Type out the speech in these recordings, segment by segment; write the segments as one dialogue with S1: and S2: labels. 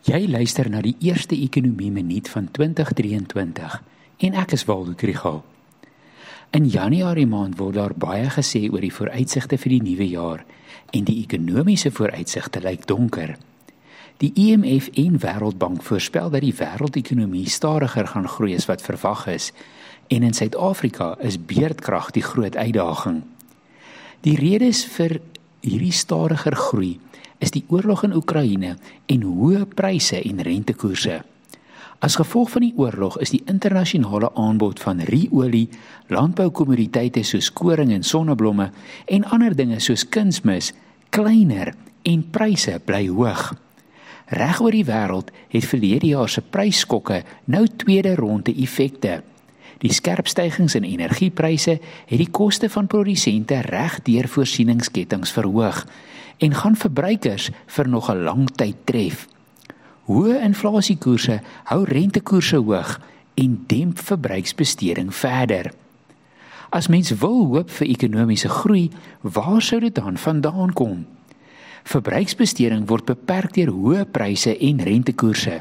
S1: Jy luister na die eerste ekonomie minuut van 2023 en ek is Waldo Krugel. In Januarie maand word daar baie gesê oor die vooruitsigte vir die nuwe jaar en die ekonomiese vooruitsigte lyk donker. Die IMF en Wêreldbank voorspel dat die wêreldekonomie stadiger gaan groei as wat verwag is en in Suid-Afrika is beerdkrag die groot uitdaging. Die redes vir hierdie stadiger groei is die oorlog in Oekraïne en hoë pryse en rentekoerse. As gevolg van die oorlog is die internasionale aanbod van ruolie, landboukommoditeite soos koring en sonneblomme en ander dinge soos kunsmis kleiner en pryse bly hoog. Reg oor die wêreld het verlede jaar se prysskokke nou tweede ronde effekte. Die skerp stygings in energiepryse het die koste van produsente reg deur voorsieningsketTINGS verhoog en gaan verbruikers vir nog 'n lang tyd tref. Hoë inflasiekoerse hou rentekoerse hoog en demp verbruiksbesteding verder. As mens wil hoop vir ekonomiese groei, waar sou dit dan vandaan kom? Verbruiksbesteding word beperk deur hoë pryse en rentekoerse.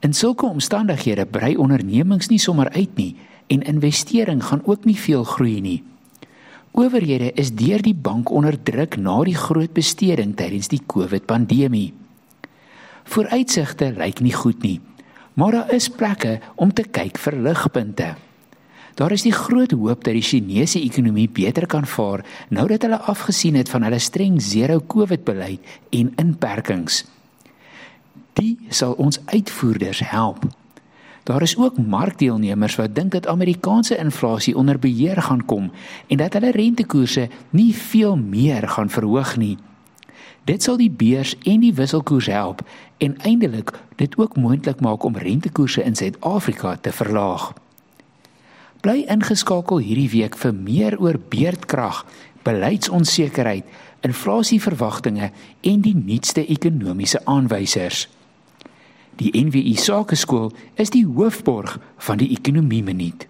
S1: In sulke omstandighede brei ondernemings nie sommer uit nie en investering gaan ook nie veel groei nie. Owerhede is deur die bank onder druk na die groot besteding tydens die COVID-pandemie. Vooruitsigte lyk nie goed nie, maar daar is plekke om te kyk vir ligpunte. Daar is die groot hoop dat die Chinese ekonomie beter kan vaar nou dat hulle afgesien het van hulle streng zero COVID beleid en inperkings. Die sal ons uitvoerders help. Daar is ook markdeelnemers wat dink dat Amerikaanse inflasie onder beheer gaan kom en dat hulle rentekoerse nie veel meer gaan verhoog nie. Dit sal die beurs en die wisselkoers help en eindelik dit ook moontlik maak om rentekoerse in Suid-Afrika te verlaag. Bly ingeskakel hierdie week vir meer oor beerdkrag, beleidsonsekerheid, inflasieverwagtinge en die nuutste ekonomiese aanwysers. Die NWI Sakeskool is die hoofborg van die Ekonomie Minuut.